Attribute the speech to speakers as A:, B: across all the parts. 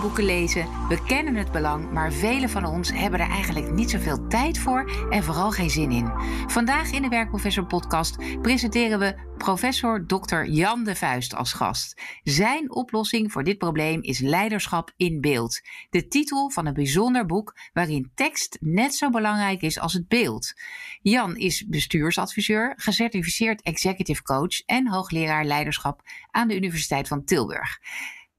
A: boeken lezen, we kennen het belang, maar velen van ons hebben er eigenlijk niet zoveel tijd voor en vooral geen zin in. Vandaag in de Werkprofessor podcast presenteren we professor Dr. Jan de Vuist als gast. Zijn oplossing voor dit probleem is leiderschap in beeld. De titel van een bijzonder boek waarin tekst net zo belangrijk is als het beeld. Jan is bestuursadviseur, gecertificeerd executive coach en hoogleraar leiderschap aan de Universiteit van Tilburg.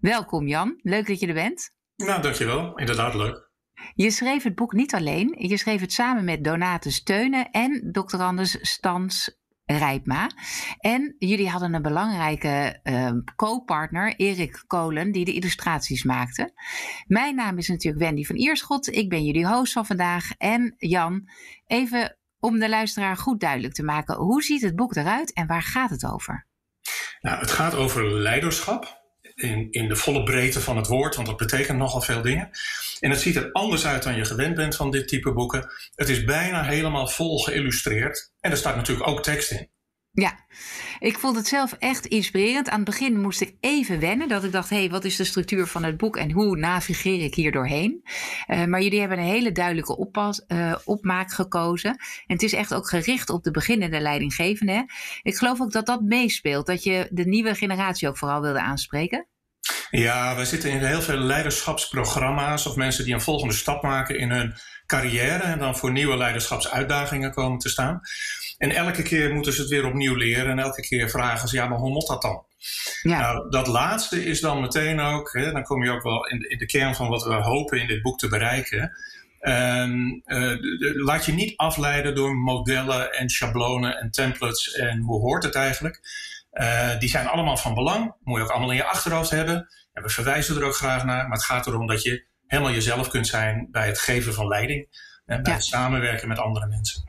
A: Welkom Jan, leuk dat je er bent.
B: Nou, dankjewel. Inderdaad leuk.
A: Je schreef het boek niet alleen, je schreef het samen met Donate Steunen en doctorandus Stans Rijpma. En jullie hadden een belangrijke uh, co-partner, Erik Kolen, die de illustraties maakte. Mijn naam is natuurlijk Wendy van Ierschot. Ik ben jullie host van vandaag. En Jan, even om de luisteraar goed duidelijk te maken. Hoe ziet het boek eruit en waar gaat het over?
B: Nou, het gaat over leiderschap in, in de volle breedte van het woord, want dat betekent nogal veel dingen. En het ziet er anders uit dan je gewend bent van dit type boeken. Het is bijna helemaal vol geïllustreerd en er staat natuurlijk ook tekst in.
A: Ja, ik vond het zelf echt inspirerend. Aan het begin moest ik even wennen. Dat ik dacht, hé, hey, wat is de structuur van het boek en hoe navigeer ik hier doorheen? Uh, maar jullie hebben een hele duidelijke uh, opmaak gekozen. En het is echt ook gericht op de beginnende leidinggevende. Ik geloof ook dat dat meespeelt. Dat je de nieuwe generatie ook vooral wilde aanspreken.
B: Ja, we zitten in heel veel leiderschapsprogramma's of mensen die een volgende stap maken in hun carrière en dan voor nieuwe leiderschapsuitdagingen komen te staan. En elke keer moeten ze het weer opnieuw leren en elke keer vragen ze, ja, maar hoe moet dat dan? Ja. Nou, dat laatste is dan meteen ook, hè, dan kom je ook wel in de, in de kern van wat we hopen in dit boek te bereiken. Um, uh, laat je niet afleiden door modellen en schablonen en templates en hoe hoort het eigenlijk. Uh, die zijn allemaal van belang, moet je ook allemaal in je achterhoofd hebben. En we verwijzen er ook graag naar, maar het gaat erom dat je helemaal jezelf kunt zijn bij het geven van leiding en bij het samenwerken met andere mensen.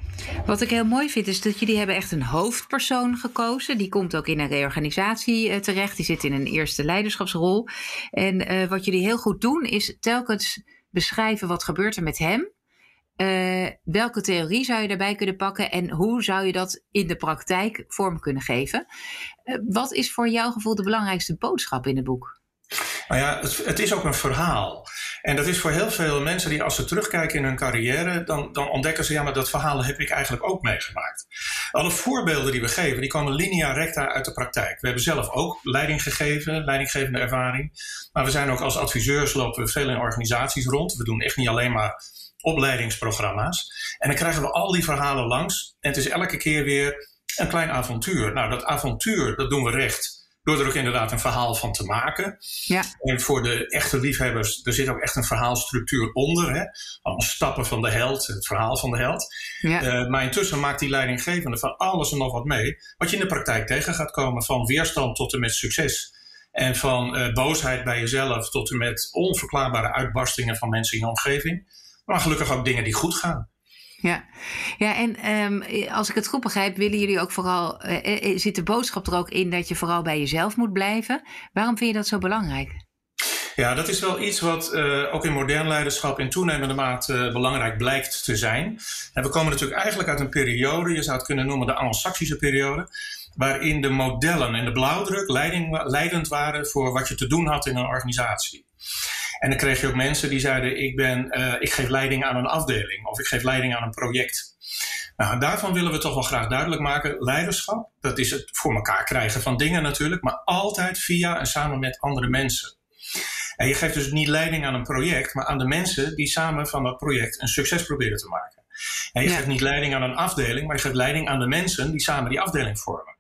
A: Wat ik heel mooi vind is dat jullie hebben echt een hoofdpersoon gekozen. Die komt ook in een reorganisatie uh, terecht. Die zit in een eerste leiderschapsrol. En uh, wat jullie heel goed doen is telkens beschrijven wat gebeurt er met hem. Uh, welke theorie zou je daarbij kunnen pakken en hoe zou je dat in de praktijk vorm kunnen geven? wat is voor jouw gevoel de belangrijkste boodschap in het boek?
B: Nou ja, het, het, is ook een verhaal. En dat is voor heel veel mensen die als ze terugkijken in hun carrière, dan, dan ontdekken ze, ja, maar dat verhaal heb ik eigenlijk ook meegemaakt. Alle voorbeelden die we geven, die komen linea recta uit de praktijk. We hebben zelf ook leiding gegeven, leidinggevende ervaring. Maar we zijn ook als adviseurs lopen we veel in organisaties rond. We doen echt niet alleen maar opleidingsprogramma's. En dan krijgen we al die verhalen langs. En het is elke keer weer een klein avontuur. Nou, dat avontuur, dat doen we recht door er ook inderdaad een verhaal van te maken. Ja. En voor de echte liefhebbers, er zit ook echt een verhaalstructuur onder. Hè? Allemaal stappen van de held, het verhaal van de held. Ja. Uh, maar intussen maakt die leidinggevende van alles en nog wat mee. Wat je in de praktijk tegen gaat komen, van weerstand tot en met succes. En van uh, boosheid bij jezelf tot en met onverklaarbare uitbarstingen van mensen in je omgeving. Maar gelukkig ook dingen die goed gaan.
A: Ja, ja en um, als ik het goed begrijp, willen jullie ook vooral. Uh, zit de boodschap er ook in dat je vooral bij jezelf moet blijven? Waarom vind je dat zo belangrijk?
B: Ja, dat is wel iets wat ook in modern leiderschap in toenemende mate belangrijk blijkt te zijn. En we komen natuurlijk eigenlijk uit een periode, je zou het kunnen noemen de Anglo-Saxische periode, waarin de modellen en de blauwdruk leiding, leidend waren voor wat je te doen had in een organisatie. En dan kreeg je ook mensen die zeiden: ik, ben, uh, ik geef leiding aan een afdeling of ik geef leiding aan een project. Nou, daarvan willen we toch wel graag duidelijk maken: leiderschap, dat is het voor elkaar krijgen van dingen natuurlijk, maar altijd via en samen met andere mensen. En je geeft dus niet leiding aan een project, maar aan de mensen die samen van dat project een succes proberen te maken. En je geeft niet leiding aan een afdeling, maar je geeft leiding aan de mensen die samen die afdeling vormen.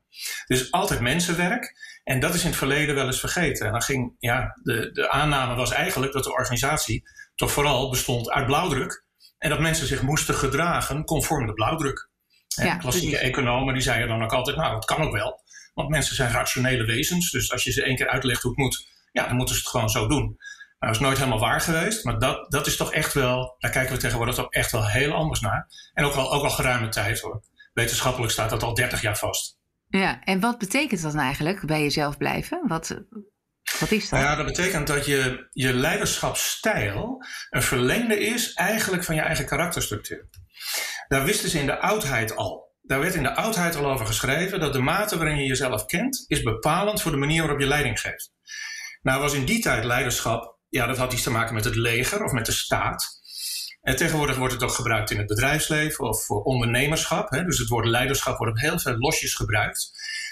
B: Dus altijd mensenwerk. En dat is in het verleden wel eens vergeten. En dan ging, ja, de, de aanname was eigenlijk dat de organisatie toch vooral bestond uit blauwdruk. En dat mensen zich moesten gedragen conform de blauwdruk. Ja, klassieke economen die zeiden dan ook altijd, nou dat kan ook wel. Want mensen zijn rationele wezens. Dus als je ze één keer uitlegt hoe het moet, ja, dan moeten ze het gewoon zo doen. Nou, dat is nooit helemaal waar geweest. Maar dat, dat is toch echt wel, daar kijken we tegenwoordig toch echt wel heel anders naar. En ook al, ook al geruime tijd hoor. Wetenschappelijk staat dat al 30 jaar vast.
A: Ja, en wat betekent dat nou eigenlijk bij jezelf blijven? Wat, wat is dat?
B: Nou ja, dat betekent dat je, je leiderschapsstijl een verlengde is eigenlijk van je eigen karakterstructuur. Daar wisten ze in de oudheid al. Daar werd in de oudheid al over geschreven dat de mate waarin je jezelf kent, is bepalend voor de manier waarop je leiding geeft. Nou was in die tijd leiderschap ja, dat had iets te maken met het leger of met de staat. En tegenwoordig wordt het ook gebruikt in het bedrijfsleven of voor ondernemerschap. Hè? Dus het woord leiderschap wordt op heel veel losjes gebruikt.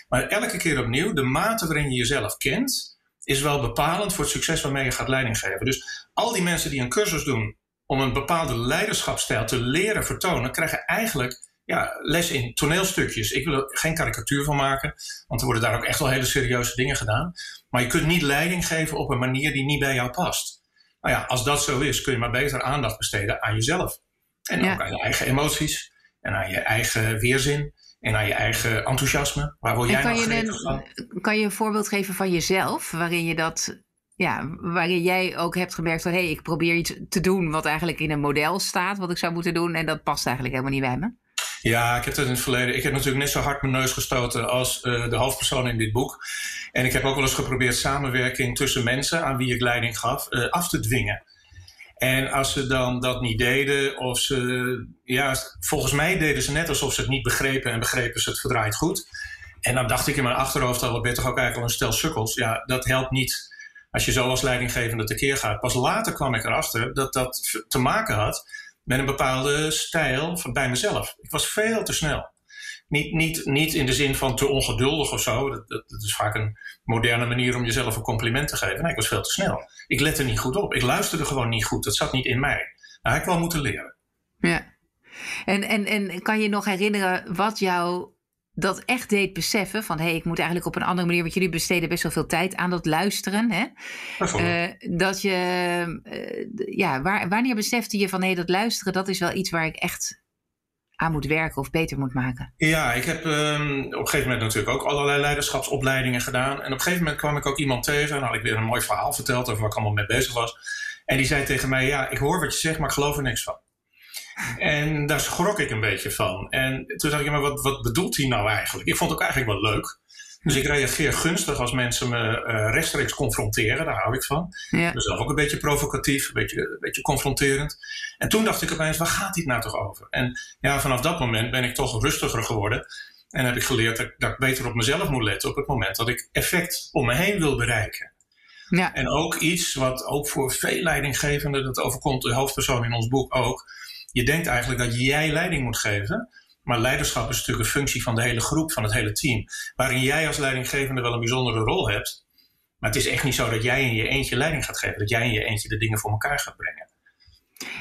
B: Maar elke keer opnieuw, de mate waarin je jezelf kent, is wel bepalend voor het succes waarmee je gaat leiding geven. Dus al die mensen die een cursus doen om een bepaalde leiderschapsstijl te leren vertonen, krijgen eigenlijk ja, les in toneelstukjes. Ik wil er geen karikatuur van maken, want er worden daar ook echt wel hele serieuze dingen gedaan. Maar je kunt niet leiding geven op een manier die niet bij jou past. Nou ja, als dat zo is, kun je maar beter aandacht besteden aan jezelf. En ook aan je eigen emoties en aan je eigen weerzin en aan je eigen enthousiasme. Waar word jij
A: kan
B: nou
A: je
B: van?
A: Kan je een voorbeeld geven van jezelf, waarin je dat ja, waarin jij ook hebt gemerkt van hé, hey, ik probeer iets te doen wat eigenlijk in een model staat, wat ik zou moeten doen, en dat past eigenlijk helemaal niet bij me?
B: Ja, ik heb dat in het verleden. Ik heb natuurlijk net zo hard mijn neus gestoten als uh, de hoofdpersoon in dit boek. En ik heb ook wel eens geprobeerd samenwerking tussen mensen aan wie ik leiding gaf uh, af te dwingen. En als ze dan dat niet deden, of ze, ja, volgens mij deden ze net alsof ze het niet begrepen en begrepen ze het verdraaid goed. En dan dacht ik in mijn achterhoofd al, wat ben toch ook eigenlijk al een stel sukkels. Ja, dat helpt niet als je zo als leidinggevende tekeer gaat. Pas later kwam ik erachter dat dat te maken had met een bepaalde stijl van bij mezelf. Ik was veel te snel. Niet, niet, niet in de zin van te ongeduldig of zo. Dat, dat, dat, is vaak een moderne manier om jezelf een compliment te geven. Nee, ik was veel te snel. Ik lette niet goed op. Ik luisterde gewoon niet goed. Dat zat niet in mij. Nou, ik wel moeten leren.
A: Ja. En, en, en kan je nog herinneren wat jou dat echt deed beseffen van hé, hey, ik moet eigenlijk op een andere manier, want jullie besteden best wel veel tijd aan dat luisteren. Hè? Uh, dat je, uh, ja, waar, wanneer besefte je van hé, hey, dat luisteren, dat is wel iets waar ik echt aan moet werken of beter moet maken?
B: Ja, ik heb um, op een gegeven moment natuurlijk ook allerlei leiderschapsopleidingen gedaan. En op een gegeven moment kwam ik ook iemand tegen en had ik weer een mooi verhaal verteld over waar ik allemaal mee bezig was. En die zei tegen mij, ja, ik hoor wat je zegt, maar ik geloof er niks van. En daar schrok ik een beetje van. En toen dacht ik, maar wat, wat bedoelt hij nou eigenlijk? Ik vond het ook eigenlijk wel leuk. Dus ik reageer gunstig als mensen me uh, rechtstreeks confronteren. Daar hou ik van. Ja. Dus zelf ook een beetje provocatief, een beetje, een beetje confronterend. En toen dacht ik opeens, waar gaat dit nou toch over? En ja, vanaf dat moment ben ik toch rustiger geworden. En heb ik geleerd dat, dat ik beter op mezelf moet letten op het moment dat ik effect om me heen wil bereiken. Ja. En ook iets wat ook voor veel leidinggevenden, dat overkomt de hoofdpersoon in ons boek ook je denkt eigenlijk dat jij leiding moet geven. Maar leiderschap is natuurlijk een functie van de hele groep, van het hele team. Waarin jij als leidinggevende wel een bijzondere rol hebt. Maar het is echt niet zo dat jij in je eentje leiding gaat geven. Dat jij in je eentje de dingen voor elkaar gaat brengen.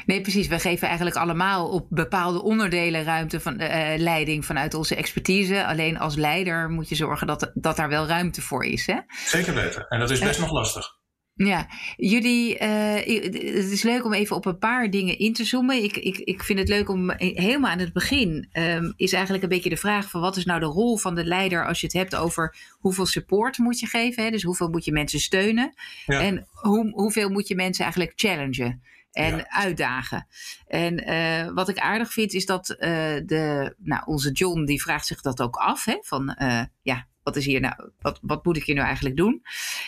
A: Nee, precies. We geven eigenlijk allemaal op bepaalde onderdelen ruimte van uh, leiding vanuit onze expertise. Alleen als leider moet je zorgen dat, dat daar wel ruimte voor is. Hè?
B: Zeker weten. En dat is best uh, nog lastig.
A: Ja, jullie, uh, het is leuk om even op een paar dingen in te zoomen. Ik, ik, ik vind het leuk om helemaal aan het begin, um, is eigenlijk een beetje de vraag van wat is nou de rol van de leider als je het hebt over hoeveel support moet je geven. Hè? Dus hoeveel moet je mensen steunen ja. en hoe, hoeveel moet je mensen eigenlijk challengen en ja. uitdagen. En uh, wat ik aardig vind is dat uh, de, nou, onze John die vraagt zich dat ook af. Hè? Van ja, wat is hier nou, wat, wat moet ik hier nou eigenlijk doen?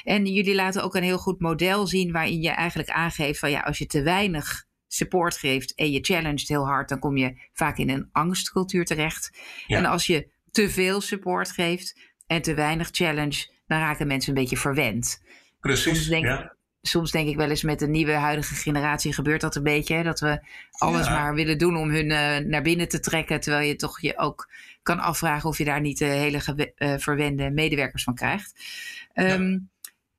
A: En jullie laten ook een heel goed model zien waarin je eigenlijk aangeeft van ja, als je te weinig support geeft en je challenged heel hard, dan kom je vaak in een angstcultuur terecht. Ja. En als je te veel support geeft en te weinig challenge, dan raken mensen een beetje verwend.
B: Precies.
A: Soms denk,
B: ja.
A: soms denk ik wel eens met de nieuwe huidige generatie gebeurt dat een beetje. Hè? Dat we alles ja. maar willen doen om hun uh, naar binnen te trekken. Terwijl je toch je ook kan afvragen of je daar niet de hele uh, verwende medewerkers van krijgt. Um, ja.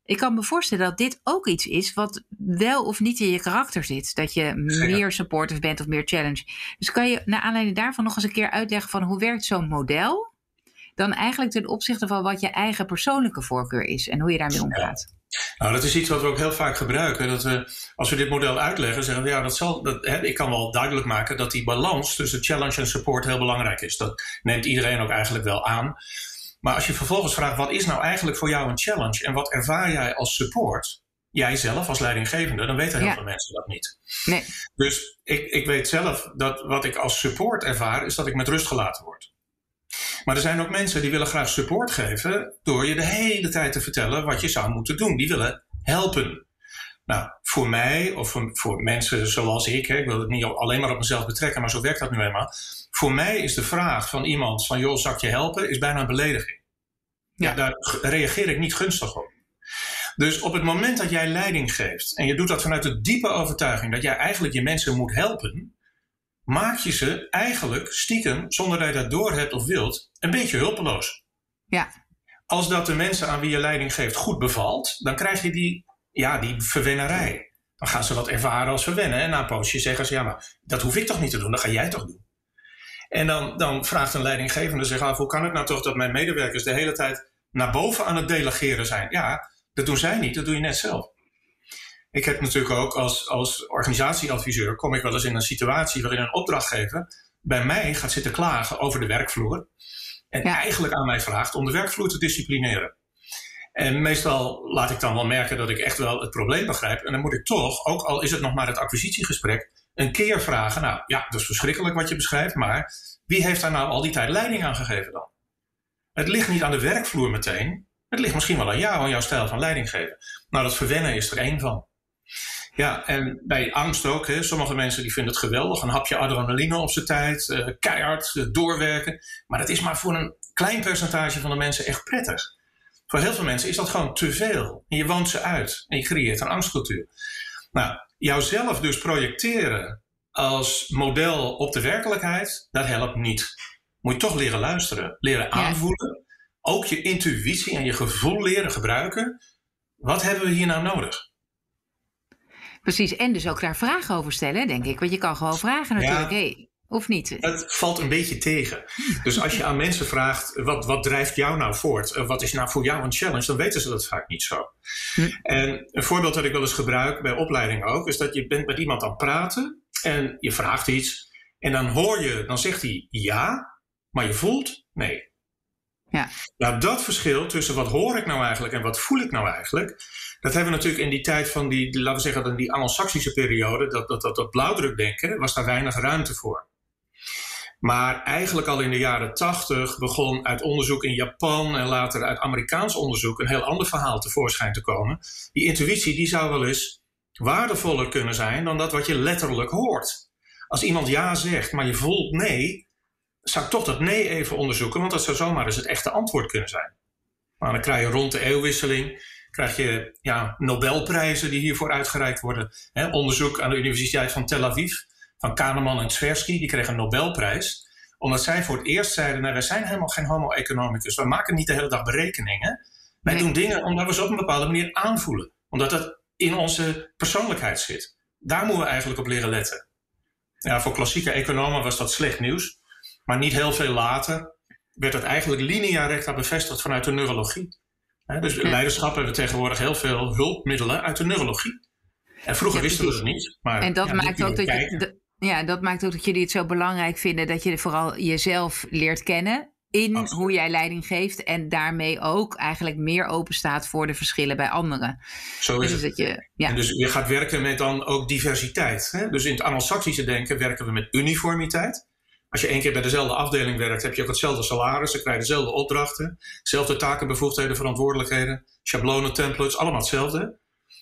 A: Ik kan me voorstellen dat dit ook iets is wat wel of niet in je karakter zit. Dat je meer supportive bent of meer challenge. Dus kan je naar aanleiding daarvan nog eens een keer uitleggen van hoe werkt zo'n model? Dan eigenlijk ten opzichte van wat je eigen persoonlijke voorkeur is en hoe je daarmee omgaat.
B: Nou, dat is iets wat we ook heel vaak gebruiken. Dat we, als we dit model uitleggen, zeggen we ja, dat zal, dat, hè, ik kan wel duidelijk maken dat die balans tussen challenge en support heel belangrijk is. Dat neemt iedereen ook eigenlijk wel aan. Maar als je vervolgens vraagt, wat is nou eigenlijk voor jou een challenge en wat ervaar jij als support? Jij zelf als leidinggevende, dan weten heel ja. veel mensen dat niet.
A: Nee.
B: Dus ik, ik weet zelf dat wat ik als support ervaar, is dat ik met rust gelaten word. Maar er zijn ook mensen die willen graag support geven door je de hele tijd te vertellen wat je zou moeten doen. Die willen helpen. Nou, voor mij of voor, voor mensen zoals ik, hè, ik wil het niet alleen maar op mezelf betrekken, maar zo werkt dat nu eenmaal. Voor mij is de vraag van iemand van joh, zal ik je helpen, is bijna een belediging. Ja. ja daar reageer ik niet gunstig op. Dus op het moment dat jij leiding geeft en je doet dat vanuit de diepe overtuiging dat jij eigenlijk je mensen moet helpen, maak je ze eigenlijk stiekem, zonder dat je dat doorhebt of wilt, een beetje hulpeloos.
A: Ja.
B: Als dat de mensen aan wie je leiding geeft goed bevalt, dan krijg je die, ja, die verwennerij. Dan gaan ze dat ervaren als verwennen. En na een poosje zeggen ze, ja, maar dat hoef ik toch niet te doen, dat ga jij toch doen. En dan, dan vraagt een leidinggevende zich af, hoe kan het nou toch dat mijn medewerkers de hele tijd naar boven aan het delegeren zijn? Ja, dat doen zij niet, dat doe je net zelf. Ik heb natuurlijk ook als, als organisatieadviseur, kom ik wel eens in een situatie waarin een opdrachtgever bij mij gaat zitten klagen over de werkvloer. En eigenlijk aan mij vraagt om de werkvloer te disciplineren. En meestal laat ik dan wel merken dat ik echt wel het probleem begrijp. En dan moet ik toch, ook al is het nog maar het acquisitiegesprek, een keer vragen. Nou ja, dat is verschrikkelijk wat je beschrijft, maar wie heeft daar nou al die tijd leiding aan gegeven dan? Het ligt niet aan de werkvloer meteen. Het ligt misschien wel aan jou, aan jouw stijl van leiding geven. Nou, dat verwennen is er één van. Ja, en bij angst ook. Hè. Sommige mensen die vinden het geweldig. Een hapje adrenaline op zijn tijd. Uh, keihard uh, doorwerken. Maar dat is maar voor een klein percentage van de mensen echt prettig. Voor heel veel mensen is dat gewoon te veel. En je woont ze uit. En je creëert een angstcultuur. Nou, jouzelf dus projecteren als model op de werkelijkheid, dat helpt niet. Moet je toch leren luisteren, leren aanvoelen. Ook je intuïtie en je gevoel leren gebruiken. Wat hebben we hier nou nodig?
A: Precies, en dus ook daar vragen over stellen, denk ik. Want je kan gewoon vragen natuurlijk. Ja. Hey, of niet?
B: Het valt een beetje tegen. Dus als je aan mensen vraagt, wat, wat drijft jou nou voort? Wat is nou voor jou een challenge? Dan weten ze dat vaak niet zo. Hm. En een voorbeeld dat ik wel eens gebruik bij opleiding ook, is dat je bent met iemand aan het praten en je vraagt iets. En dan hoor je, dan zegt hij ja, maar je voelt nee.
A: Ja.
B: Nou, dat verschil tussen wat hoor ik nou eigenlijk en wat voel ik nou eigenlijk, dat hebben we natuurlijk in die tijd van die, laten we zeggen, die Anglo-Saxische periode, dat, dat, dat, dat blauwdrukdenken, was daar weinig ruimte voor. Maar eigenlijk al in de jaren tachtig begon uit onderzoek in Japan en later uit Amerikaans onderzoek een heel ander verhaal tevoorschijn te komen. Die intuïtie die zou wel eens waardevoller kunnen zijn dan dat wat je letterlijk hoort. Als iemand ja zegt, maar je voelt nee, zou ik toch dat nee even onderzoeken, want dat zou zomaar eens het echte antwoord kunnen zijn. Maar dan krijg je rond de eeuwwisseling krijg je ja, Nobelprijzen die hiervoor uitgereikt worden. onderzoek aan de Universiteit van Tel Aviv van Kahneman en Tversky, die kregen een Nobelprijs. Omdat zij voor het eerst zeiden, nou, wij zijn helemaal geen homo economicus. We maken niet de hele dag berekeningen. Wij doen dingen omdat we ze op een bepaalde manier aanvoelen. Omdat het in onze persoonlijkheid zit. Daar moeten we eigenlijk op leren letten. Ja, voor klassieke economen was dat slecht nieuws. Maar niet heel veel later werd het eigenlijk linea recta bevestigd vanuit de neurologie. dus leiderschap hebben tegenwoordig heel veel hulpmiddelen uit de neurologie. En vroeger wisten we het niet. Maar,
A: en dat maakt ook dat je, ja, dat maakt ook dat jullie het zo belangrijk vinden dat je vooral jezelf leert kennen in hoe jij leiding geeft en daarmee ook eigenlijk meer open staat voor de verschillen bij anderen.
B: Zo is dus het. Dat je, ja. en dus je gaat werken met dan ook diversiteit. Hè? Dus in het Anglo-Saxische denken werken we met uniformiteit. Als je één keer bij dezelfde afdeling werkt, heb je ook hetzelfde salaris, dan krijg je dezelfde opdrachten, dezelfde taken, bevoegdheden, verantwoordelijkheden, schablonen, templates, allemaal hetzelfde.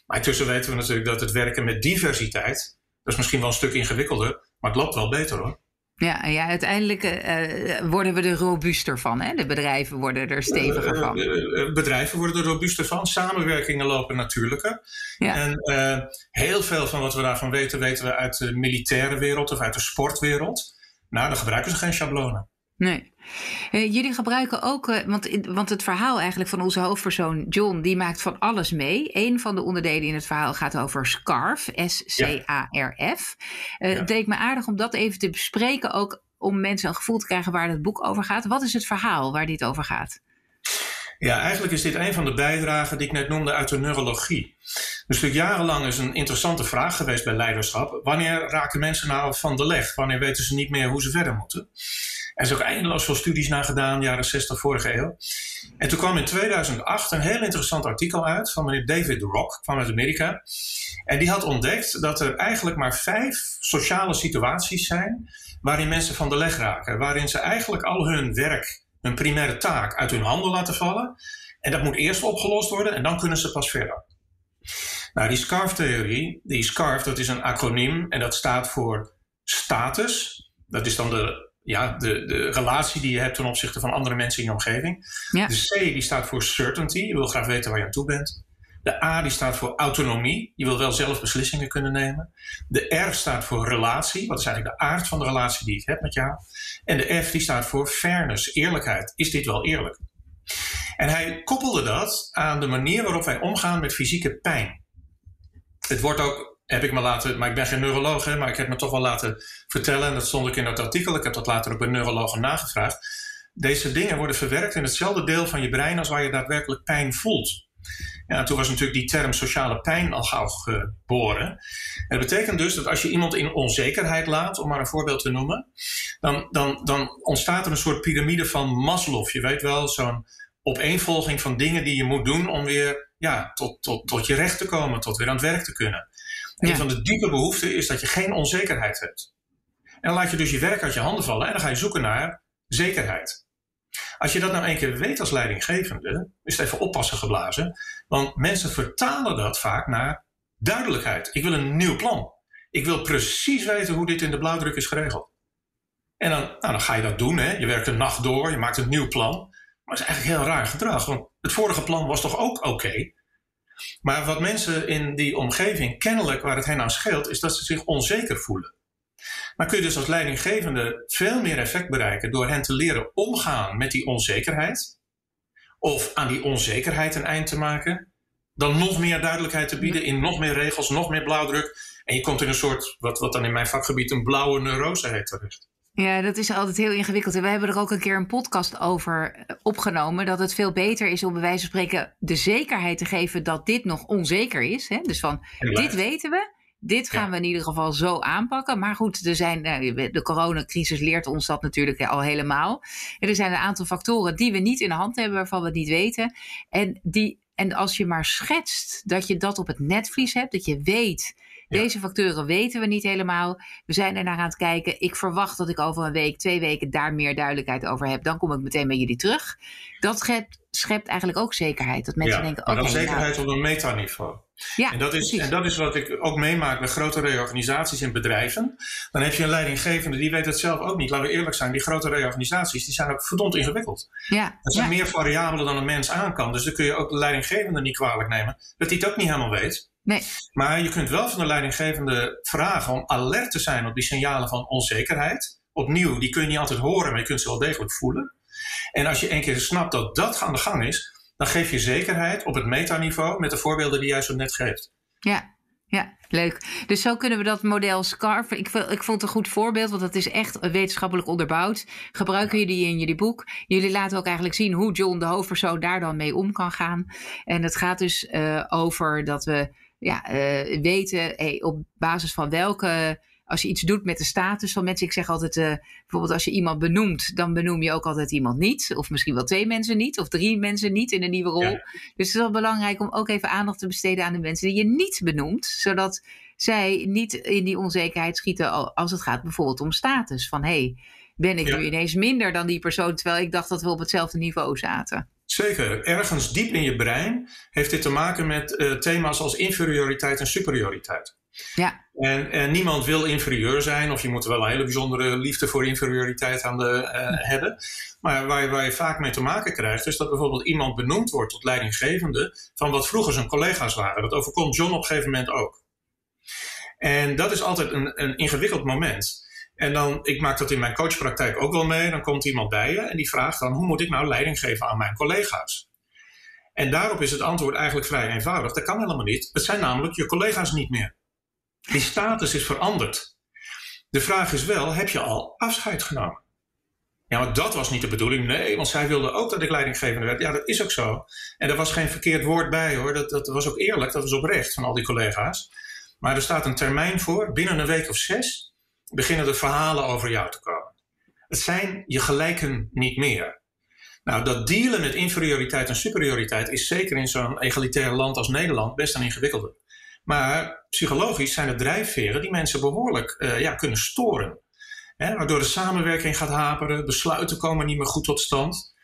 B: Maar intussen weten we natuurlijk dat het werken met diversiteit, dat is misschien wel een stuk ingewikkelder, maar het loopt wel beter hoor.
A: Ja, ja uiteindelijk uh, worden we er robuuster van. Hè? De bedrijven worden er steviger van.
B: Uh, bedrijven worden er robuuster van. Samenwerkingen lopen natuurlijker. Ja. En heel veel van wat we daarvan weten, weten we uit de militaire wereld of uit de sportwereld. Nou, dan gebruiken ze geen schablonen.
A: Nee. Uh, jullie gebruiken ook, uh, want, want het verhaal eigenlijk van onze hoofdpersoon John, die maakt van alles mee. Een van de onderdelen in het verhaal gaat over SCARF, S-C-A-R-F. Uh, Het leek me aardig om dat even te bespreken, ook om mensen een gevoel te krijgen waar het boek over gaat. Wat is het verhaal waar dit over gaat?
B: Ja, eigenlijk is dit een van de bijdragen die ik net noemde uit de neurologie. Dus jarenlang is een interessante vraag geweest bij leiderschap. Wanneer raken mensen nou van de leg? Wanneer weten ze niet meer hoe ze verder moeten? Er is ook eindeloos veel studies naar gedaan, jaren 60 vorige eeuw. En toen kwam in 2008 een heel interessant artikel uit van meneer David Rock, kwam uit Amerika. En die had ontdekt dat er eigenlijk maar vijf sociale situaties zijn waarin mensen van de leg raken. Waarin ze eigenlijk al hun werk, hun primaire taak uit hun handen laten vallen. En dat moet eerst opgelost worden en dan kunnen ze pas verder. Nou, die SCARF-theorie, die SCARF, dat is een acroniem en dat staat voor status. Dat is dan de ja, de, de relatie die je hebt ten opzichte van andere mensen in je omgeving. De C die staat voor certainty. Je wil graag weten waar je aan toe bent. De A die staat voor autonomie. Je wil wel zelf beslissingen kunnen nemen. De R staat voor relatie. Wat is eigenlijk de aard van de relatie die ik heb met jou? En de F die staat voor fairness, eerlijkheid. Is dit wel eerlijk? En hij koppelde dat aan de manier waarop wij omgaan met fysieke pijn. Het wordt ook, heb ik me laten, maar ik ben geen neuroloog, hè, maar ik heb me toch wel laten vertellen, en dat stond ik in dat artikel, ik heb dat later ook bij neurologen nagevraagd. Deze dingen worden verwerkt in hetzelfde deel van je brein als waar je daadwerkelijk pijn voelt. Ja, toen was natuurlijk die term sociale pijn al gauw geboren. En dat betekent dus dat als je iemand in onzekerheid laat, om maar een voorbeeld te noemen, dan, dan, dan ontstaat er een soort piramide van Maslow. Je weet wel, zo'n opeenvolging van dingen die je moet doen om weer ja, tot, tot, tot je recht te komen, tot weer aan het werk te kunnen. Een van de diepe behoeften is dat je geen onzekerheid hebt. En dan laat je dus je werk uit je handen vallen en dan ga je zoeken naar zekerheid. Als je dat nou één keer weet als leidinggevende, is het even oppassen geblazen. Want mensen vertalen dat vaak naar duidelijkheid. Ik wil een nieuw plan. Ik wil precies weten hoe dit in de blauwdruk is geregeld. En dan, nou, dan ga je dat doen. Hè? Je werkt een nacht door, je maakt een nieuw plan. Maar dat is eigenlijk heel raar gedrag. Want het vorige plan was toch ook oké? Maar wat mensen in die omgeving kennelijk waar het hen aan scheelt, is dat ze zich onzeker voelen. Maar kun je dus als leidinggevende veel meer effect bereiken door hen te leren omgaan met die onzekerheid? Of aan die onzekerheid een eind te maken? Dan nog meer duidelijkheid te bieden in nog meer regels, nog meer blauwdruk. En je komt in een soort, wat, wat dan in mijn vakgebied een blauwe neurose heet terecht.
A: Ja, dat is altijd heel ingewikkeld. En wij hebben er ook een keer een podcast over eh, opgenomen. Dat het veel beter is om bij wijze van spreken de zekerheid te geven dat dit nog onzeker is. Hè? Dus van dit weten we. Dit gaan we in ieder geval zo aanpakken. Maar goed, er zijn, nou, de coronacrisis leert ons dat natuurlijk al helemaal. er zijn een aantal factoren die we niet in de hand hebben, waarvan we het niet weten. En, die, en als je maar schetst dat je dat op het netvlies hebt, dat je weet. Deze factoren weten we niet helemaal. We zijn er naar aan het kijken. Ik verwacht dat ik over een week, twee weken daar meer duidelijkheid over heb. Dan kom ik meteen bij jullie terug. Dat schept, schept eigenlijk ook zekerheid. Dat mensen denken: oké.
B: Okay,
A: dan
B: zekerheid nou, op een metaniveau. Ja, en, dat is, en dat is wat ik ook meemaak bij grote reorganisaties in bedrijven. Dan heb je een leidinggevende, die weet het zelf ook niet. Laten we eerlijk zijn, die grote reorganisaties die zijn ook verdomd ingewikkeld. Ja, er zijn meer variabelen dan een mens aan kan. Dus dan kun je ook de leidinggevende niet kwalijk nemen. Dat hij het ook niet helemaal weet. Nee. Maar je kunt wel van de leidinggevende vragen om alert te zijn op die signalen van onzekerheid. Opnieuw, die kun je niet altijd horen, maar je kunt ze wel degelijk voelen. En als je één keer snapt dat dat aan de gang is, dan geef je zekerheid op het metaniveau met de voorbeelden die jij zo net geeft.
A: Ja, ja, leuk. Dus zo kunnen we dat model SCARF. Ik, ik vond het een goed voorbeeld, want dat is echt wetenschappelijk onderbouwd. Gebruiken jullie in jullie boek. Jullie laten ook eigenlijk zien hoe John, de hoofdpersoon, daar dan mee om kan gaan. En het gaat dus uh, over dat we ja, uh, weten op basis van welke als je iets doet met de status van mensen. Ik zeg altijd, uh, bijvoorbeeld als je iemand benoemt, dan benoem je ook altijd iemand niet. Of misschien wel twee mensen niet, of drie mensen niet in een nieuwe rol. Dus het is wel belangrijk om ook even aandacht te besteden aan de mensen die je niet benoemt. Zodat zij niet in die onzekerheid schieten als het gaat bijvoorbeeld om status. Van hé, hey, ben ik nu ineens minder dan die persoon, terwijl ik dacht dat we op hetzelfde niveau zaten.
B: Zeker. Ergens diep in je brein heeft dit te maken met uh, thema's als inferioriteit en superioriteit. Ja. En, en, niemand wil inferieur zijn, of je moet wel een hele bijzondere liefde voor inferioriteit aan de, uh, hebben. Maar waar je, waar je vaak mee te maken krijgt, is dat bijvoorbeeld iemand benoemd wordt tot leidinggevende van wat vroeger zijn collega's waren. Dat overkomt John op een gegeven moment ook. En dat is altijd een, een ingewikkeld moment. En dan, ik maak dat in mijn coachpraktijk ook wel mee. Dan komt iemand bij je en die vraagt dan: hoe moet ik nou leiding geven aan mijn collega's? En daarop is het antwoord eigenlijk vrij eenvoudig. Dat kan helemaal niet. Het zijn namelijk je collega's niet meer. Die status is veranderd. De vraag is wel: heb je al afscheid genomen? Ja, maar dat was niet de bedoeling. Nee, want zij wilde ook dat ik leidinggevende werd. Ja, dat is ook zo. En er was geen verkeerd woord bij hoor. Dat, dat was ook eerlijk, dat was oprecht van al die collega's. Maar er staat een termijn voor, binnen een week of zes beginnen de verhalen over jou te komen. Het zijn je gelijken niet meer. Nou, dat dealen met inferioriteit en superioriteit is zeker in zo'n egalitair land als Nederland best een ingewikkelde. Maar psychologisch zijn het drijfveren die mensen behoorlijk uh, ja, kunnen storen. Hè, waardoor de samenwerking gaat haperen, besluiten komen niet meer goed tot stand.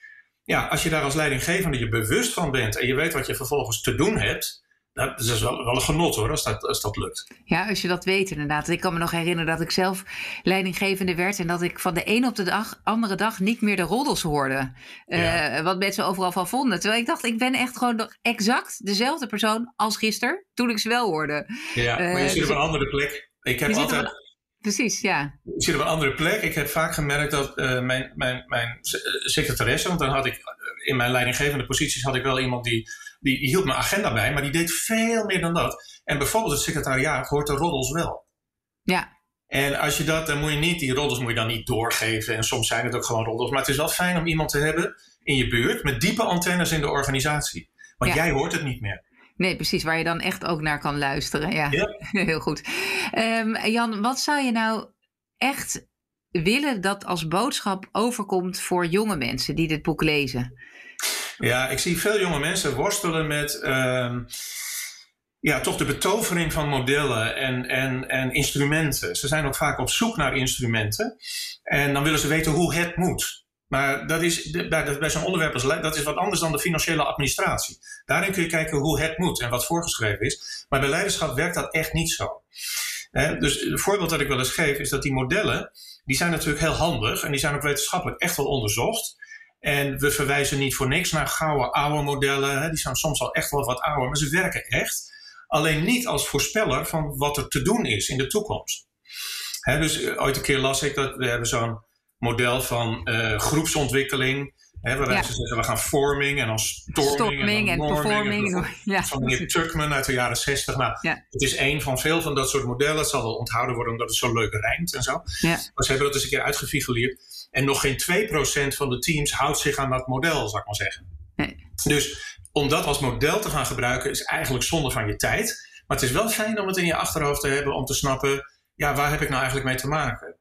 B: Ja, als je daar als leidinggevende je bewust van bent en je weet wat je vervolgens te doen hebt, dat is wel, wel een genot hoor, als dat, als dat lukt.
A: Ja, als je dat weet inderdaad. Ik kan me nog herinneren dat ik zelf leidinggevende werd en dat ik van de een op de dag, andere dag niet meer de roddels hoorde. Uh, Wat mensen overal van vonden. Terwijl ik dacht, ik ben echt gewoon exact dezelfde persoon als gisteren, toen ik ze wel hoorde.
B: Ja, maar je uh, zit op een andere plek. Ik heb altijd.
A: Precies, ja.
B: Ik zit op een andere plek. Ik heb vaak gemerkt dat uh, mijn, mijn, mijn secretaresse, want dan had ik in mijn leidinggevende posities had ik wel iemand die die, hield mijn agenda bij, maar die deed veel meer dan dat. En bijvoorbeeld het secretariaat hoort de roddels wel.
A: Ja.
B: En als je dat, dan moet je niet, die roddels moet je dan niet doorgeven. En soms zijn het ook gewoon roddels. Maar het is wel fijn om iemand te hebben in je buurt met diepe antennes in de organisatie. Want jij hoort het niet meer.
A: Nee, precies, waar je dan echt ook naar kan luisteren. Ja, ja. heel goed. Um, Jan, wat zou je nou echt willen dat als boodschap overkomt voor jonge mensen die dit boek lezen?
B: Ja, ik zie veel jonge mensen worstelen met uh, ja, toch de betovering van modellen en, en, en instrumenten. Ze zijn ook vaak op zoek naar instrumenten. En dan willen ze weten hoe het moet. Maar dat is, bij, bij zo'n onderwerp als dat is wat anders dan de financiële administratie. Daarin kun je kijken hoe het moet en wat voorgeschreven is. Maar bij leiderschap werkt dat echt niet zo. dus het voorbeeld dat ik wel eens geef is dat die modellen, die zijn natuurlijk heel handig en die zijn ook wetenschappelijk echt wel onderzocht. En we verwijzen niet voor niks naar gouden oude modellen. Hè. Die zijn soms al echt wel wat ouder, maar ze werken echt. Alleen niet als voorspeller van wat er te doen is in de toekomst. Hè, dus eh, ooit een keer las ik dat we hebben zo'n model van uh, groepsontwikkeling. Hè, waarbij ja. ze zeggen we gaan forming en dan storming,
A: storming en, dan en performing. En
B: ja. Van meneer Tuckman uit de jaren 60. Nou, ja. Het is één van veel van dat soort modellen. Het zal wel onthouden worden omdat het zo leuk rijmt en zo. Maar ze hebben dat eens een keer uitgefigureerd. En nog geen 2% van de teams houdt zich aan dat model, zou ik maar zeggen.
A: Nee.
B: Dus om dat als model te gaan gebruiken is eigenlijk zonde van je tijd. Maar het is wel fijn om het in je achterhoofd te hebben om te snappen, ja, waar heb ik nou eigenlijk mee te maken?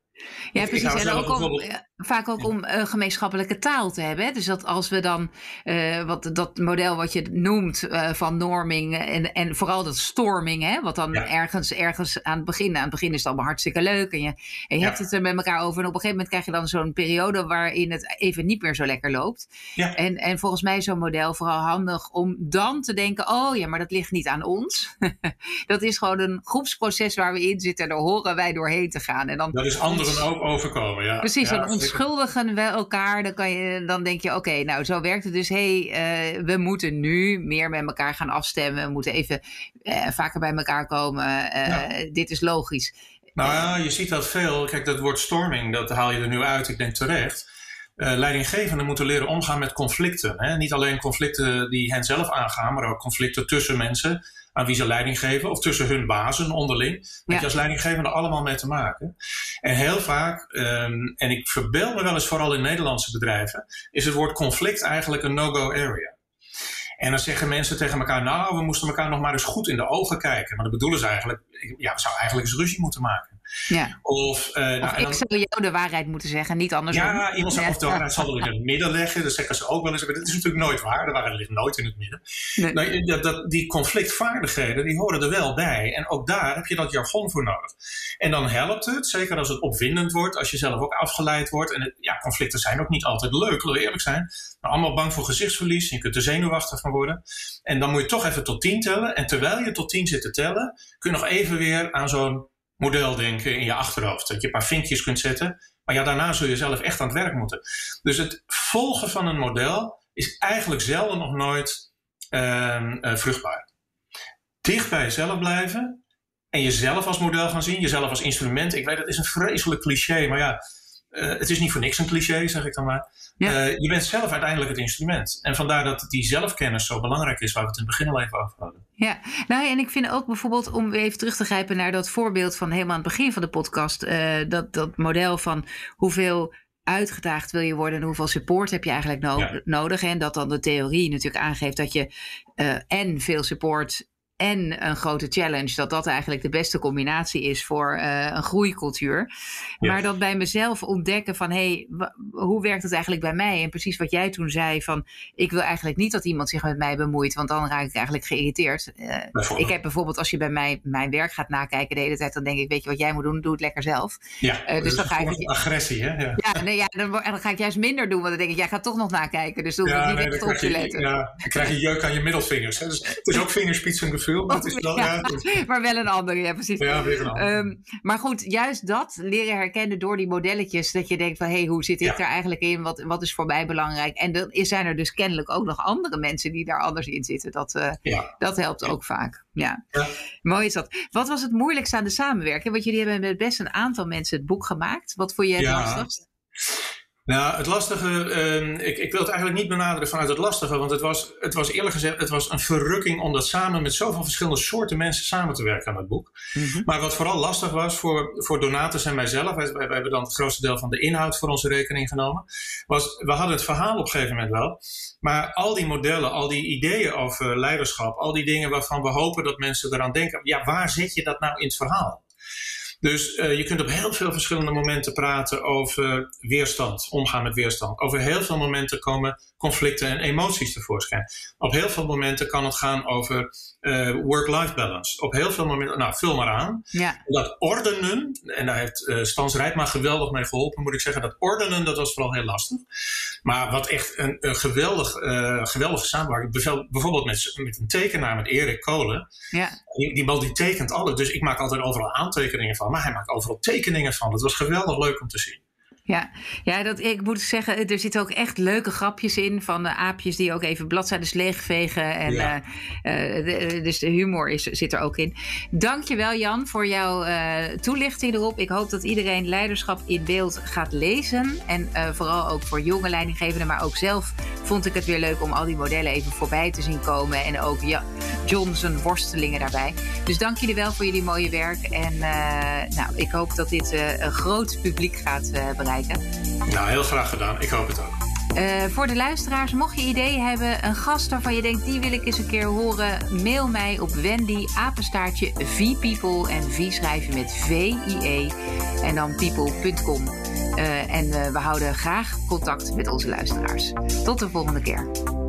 A: Ja, precies. En ook om, vaak ook om uh, gemeenschappelijke taal te hebben. Hè? Dus dat als we dan uh, wat, dat model wat je noemt uh, van norming en, en vooral dat storming, hè? wat dan ja. ergens, ergens aan het begin, aan het begin is het allemaal hartstikke leuk en je, en je ja. hebt het er met elkaar over. En op een gegeven moment krijg je dan zo'n periode waarin het even niet meer zo lekker loopt.
B: Ja.
A: En, en volgens mij is zo'n model vooral handig om dan te denken: oh ja, maar dat ligt niet aan ons. dat is gewoon een groepsproces waar we in zitten en daar horen wij doorheen te gaan. En dan,
B: dat is anderen ook overkomen, ja.
A: Precies,
B: ja,
A: en onschuldigen we elkaar. Dan, kan je, dan denk je, oké, nou zo werkt het dus. Hé, hey, uh, we moeten nu meer met elkaar gaan afstemmen. We moeten even uh, vaker bij elkaar komen. Uh, ja. Dit is logisch.
B: Nou ja, je ziet dat veel. Kijk, dat woord storming, dat haal je er nu uit. Ik denk terecht. Leidinggevenden moeten leren omgaan met conflicten. Hè? Niet alleen conflicten die hen zelf aangaan, maar ook conflicten tussen mensen aan wie ze leiding geven, of tussen hun bazen onderling. Daar ja. je als leidinggevende allemaal mee te maken. En heel vaak, um, en ik verbeeld me wel eens vooral in Nederlandse bedrijven, is het woord conflict eigenlijk een no-go area. En dan zeggen mensen tegen elkaar, nou, we moesten elkaar nog maar eens goed in de ogen kijken. Maar dat bedoelen ze eigenlijk, ja, we zouden eigenlijk eens ruzie moeten maken.
A: Ja.
B: Of, uh, nou,
A: of ik dan, zou jou de waarheid moeten zeggen, niet andersom.
B: Ja, iemand zou, of de waarheid zal in het midden leggen. Dat zeggen ze ook wel eens. Maar dat is natuurlijk nooit waar. De waarheid ligt nooit in het midden.
A: Nee.
B: Nou, dat, dat, die conflictvaardigheden, die horen er wel bij. En ook daar heb je dat jargon voor nodig. En dan helpt het, zeker als het opwindend wordt, als je zelf ook afgeleid wordt. En het, ja, conflicten zijn ook niet altijd leuk, laten we eerlijk zijn. Maar allemaal bang voor gezichtsverlies. Je kunt er zenuwachtig van worden. En dan moet je toch even tot tien tellen. En terwijl je tot tien zit te tellen, kun je nog even weer aan zo'n modeldenken in je achterhoofd. Dat je een paar vinkjes kunt zetten. Maar ja, daarna zul je zelf echt aan het werk moeten. Dus het volgen van een model is eigenlijk zelden nog nooit uh, uh, vruchtbaar. Dicht bij jezelf blijven en jezelf als model gaan zien, jezelf als instrument. Ik weet, dat is een vreselijk cliché, maar ja, uh, het is niet voor niks een cliché, zeg ik dan maar.
A: Ja.
B: Uh, je bent zelf uiteindelijk het instrument. En vandaar dat die zelfkennis zo belangrijk is, waar we het in het begin al even over hadden.
A: Ja, nou en ik vind ook bijvoorbeeld, om even terug te grijpen naar dat voorbeeld van helemaal aan het begin van de podcast, uh, dat, dat model van hoeveel uitgedaagd wil je worden en hoeveel support heb je eigenlijk no
B: Ja.
A: nodig. En dat dan de theorie natuurlijk aangeeft dat je en veel support en een grote challenge, dat dat eigenlijk de beste combinatie is voor uh, een groeicultuur.
B: Ja.
A: Maar dat bij mezelf ontdekken van, hé, hey, hoe werkt het eigenlijk bij mij? En precies wat jij toen zei van, ik wil eigenlijk niet dat iemand zich met mij bemoeit, want dan raak ik eigenlijk geïrriteerd. Uh,
B: Bijvoorbeeld.
A: ik heb bijvoorbeeld, als je bij mij mijn werk gaat nakijken de hele tijd, dan denk ik, weet je wat jij moet doen? Doe het lekker zelf.
B: Ja,
A: Eh, dus dan ga ik-
B: agressie, hè? Ja.
A: Ja, nee, ja dan, ga ik juist minder doen, want dan denk ik, jij gaat toch nog nakijken, dus dan hoef ik
B: Ja,
A: niet
B: nee,
A: echt op te letten.
B: ja, dan krijg je jeuk aan je middelvingers. Hè? Dus het is ook vingerspitsengevoel film. Dat is wel, ja,
A: maar wel een andere, ja precies.
B: Ja, weer een andere.
A: Um, maar goed, juist dat leren herkennen door die modelletjes. Dat je denkt van, hé, hey, hoe zit ik ja. er eigenlijk in? Wat, wat is voor mij belangrijk? En dan zijn er dus kennelijk ook nog andere mensen die daar anders in zitten. Dat, uh, ja. dat helpt ook vaak. Ja. ja. mooi is dat. Wat was het moeilijkste aan de samenwerking? Want jullie hebben met best een aantal mensen het boek gemaakt. Wat vond je het lastigst?
B: Nou, het lastige, uh, ik, ik wil het eigenlijk niet benaderen vanuit het lastige, want het was, het was eerlijk gezegd, het was een verrukking om dat samen met zoveel verschillende soorten mensen samen te werken aan het boek. Mm -hmm. Maar wat vooral lastig was voor, voor Donatus en mijzelf, wij, wij, hebben dan het grootste deel van de inhoud voor onze rekening genomen, was we hadden het verhaal op een gegeven moment wel, maar al die modellen, al die ideeën over leiderschap, al die dingen waarvan we hopen dat mensen eraan denken, ja, waar zet je dat nou in het verhaal? Dus uh, je kunt op heel veel verschillende momenten praten over weerstand, omgaan met weerstand. Over heel veel momenten komen conflicten en emoties tevoorschijn. Op heel veel momenten kan het gaan over uh, work-life balance. Op heel veel momenten, nou, vul maar aan.
A: Ja.
B: Dat ordenen, en daar heeft uh, Stans Rijtma geweldig mee geholpen, moet ik zeggen. Dat ordenen, dat was vooral heel lastig. Maar wat echt een, een geweldig, uh, geweldige samenwerking. Bijvoorbeeld met, met een tekenaar, met Erik Kolen.
A: Ja.
B: Die, die man die tekent alles. Dus ik maak altijd overal aantekeningen van. Maar hij maakt overal tekeningen van. Het was geweldig leuk om te zien.
A: Ja, ja dat, ik moet zeggen, er zitten ook echt leuke grapjes in van de aapjes die ook even bladzijden leegvegen. En, ja. uh, uh, de, dus de humor is, zit er ook in. Dankjewel Jan voor jouw uh, toelichting erop. Ik hoop dat iedereen leiderschap in beeld gaat lezen. En vooral ook voor jonge leidinggevenden, maar ook zelf vond ik het weer leuk om al die modellen even voorbij te zien komen. En ook ja, Johnson worstelingen daarbij. Dus dank jullie wel voor jullie mooie werk. En nou, ik hoop dat dit een groot publiek gaat bereiken.
B: Nou, heel graag gedaan. Ik hoop het ook.
A: Uh, voor de luisteraars, mocht je ideeën hebben, een gast waarvan je denkt die wil ik eens een keer horen, mail mij op Wendy apenstaartje vpeople en V schrijf je met V-I-E en dan people.com. Uh, en uh, we houden graag contact met onze luisteraars. Tot de volgende keer.